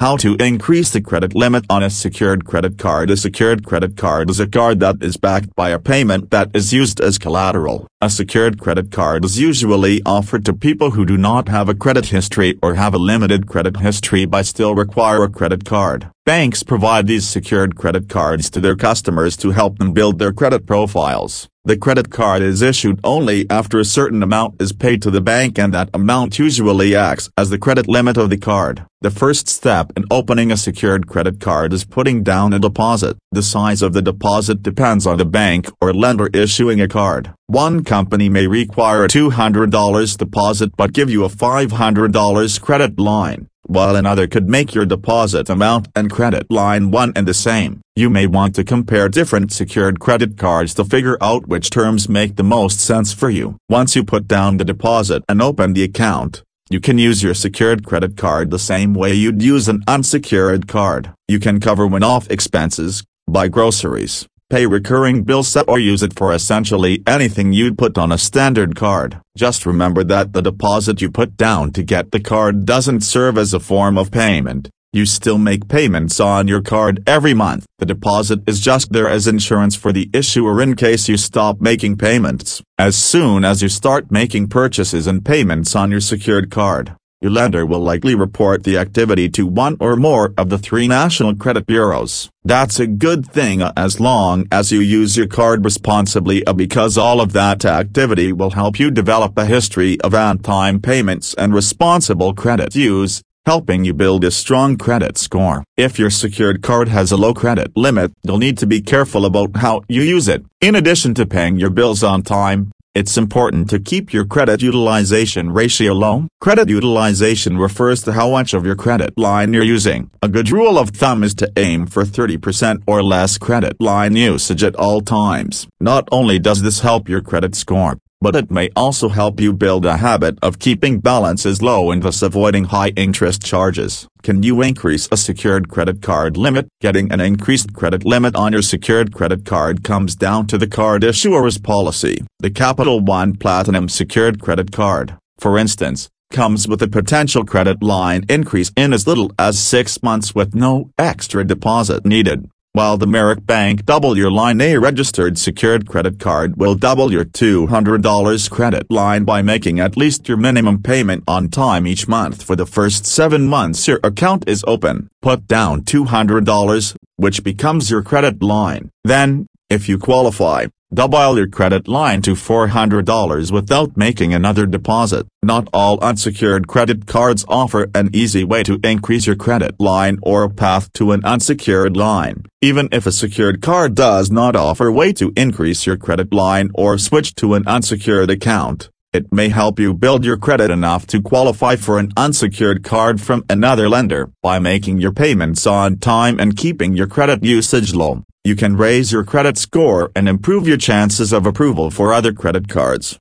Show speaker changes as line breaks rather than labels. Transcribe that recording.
How to increase the credit limit on a secured credit card A secured credit card is a card that is backed by a payment that is used as collateral. A secured credit card is usually offered to people who do not have a credit history or have a limited credit history but still require a credit card. Banks provide these secured credit cards to their customers to help them build their credit profiles. The credit card is issued only after a certain amount is paid to the bank and that amount usually acts as the credit limit of the card. The first step in opening a secured credit card is putting down a deposit. The size of the deposit depends on the bank or lender issuing a card. One company may require a $200 deposit but give you a $500 credit line while another could make your deposit amount and credit line one and the same. You may want to compare different secured credit cards to figure out which terms make the most sense for you. Once you put down the deposit and open the account, you can use your secured credit card the same way you'd use an unsecured card. You can cover one-off expenses, buy groceries, pay recurring bills or use it for essentially anything you'd put on a standard card. Just remember that the deposit you put down to get the card doesn't serve as a form of payment. You still make payments on your card every month. The deposit is just there as insurance for the issuer in case you stop making payments. As soon as you start making purchases and payments on your secured card, your lender will likely report the activity to one or more of the three national credit bureaus. That's a good thing as long as you use your card responsibly uh, because all of that activity will help you develop a history of on-time payments and responsible credit use, helping you build a strong credit score. If your secured card has a low credit limit, you'll need to be careful about how you use it. In addition to paying your bills on time, it's important to keep your credit utilization ratio low. Credit utilization refers to how much of your credit line you're using. A good rule of thumb is to aim for 30% or less credit line usage at all times. Not only does this help your credit score, but it may also help you build a habit of keeping balances low and thus avoiding high interest charges. Can you increase a secured credit card limit? Getting an increased credit limit on your secured credit card comes down to the card issuer's policy. The Capital One Platinum Secured Credit Card, for instance, comes with a potential credit line increase in as little as six months with no extra deposit needed while the Merrick Bank Double Your Line A registered secured credit card will double your $200 credit line by making at least your minimum payment on time each month for the first seven months your account is open. Put down $200, which becomes your credit line. Then, if you qualify, Double your credit line to $400 without making another deposit. Not all unsecured credit cards offer an easy way to increase your credit line or a path to an unsecured line. Even if a secured card does not offer a way to increase your credit line or switch to an unsecured account, it may help you build your credit enough to qualify for an unsecured card from another lender. By making your payments on time and keeping your credit usage low, you can raise your credit score and improve your chances of approval for other credit cards.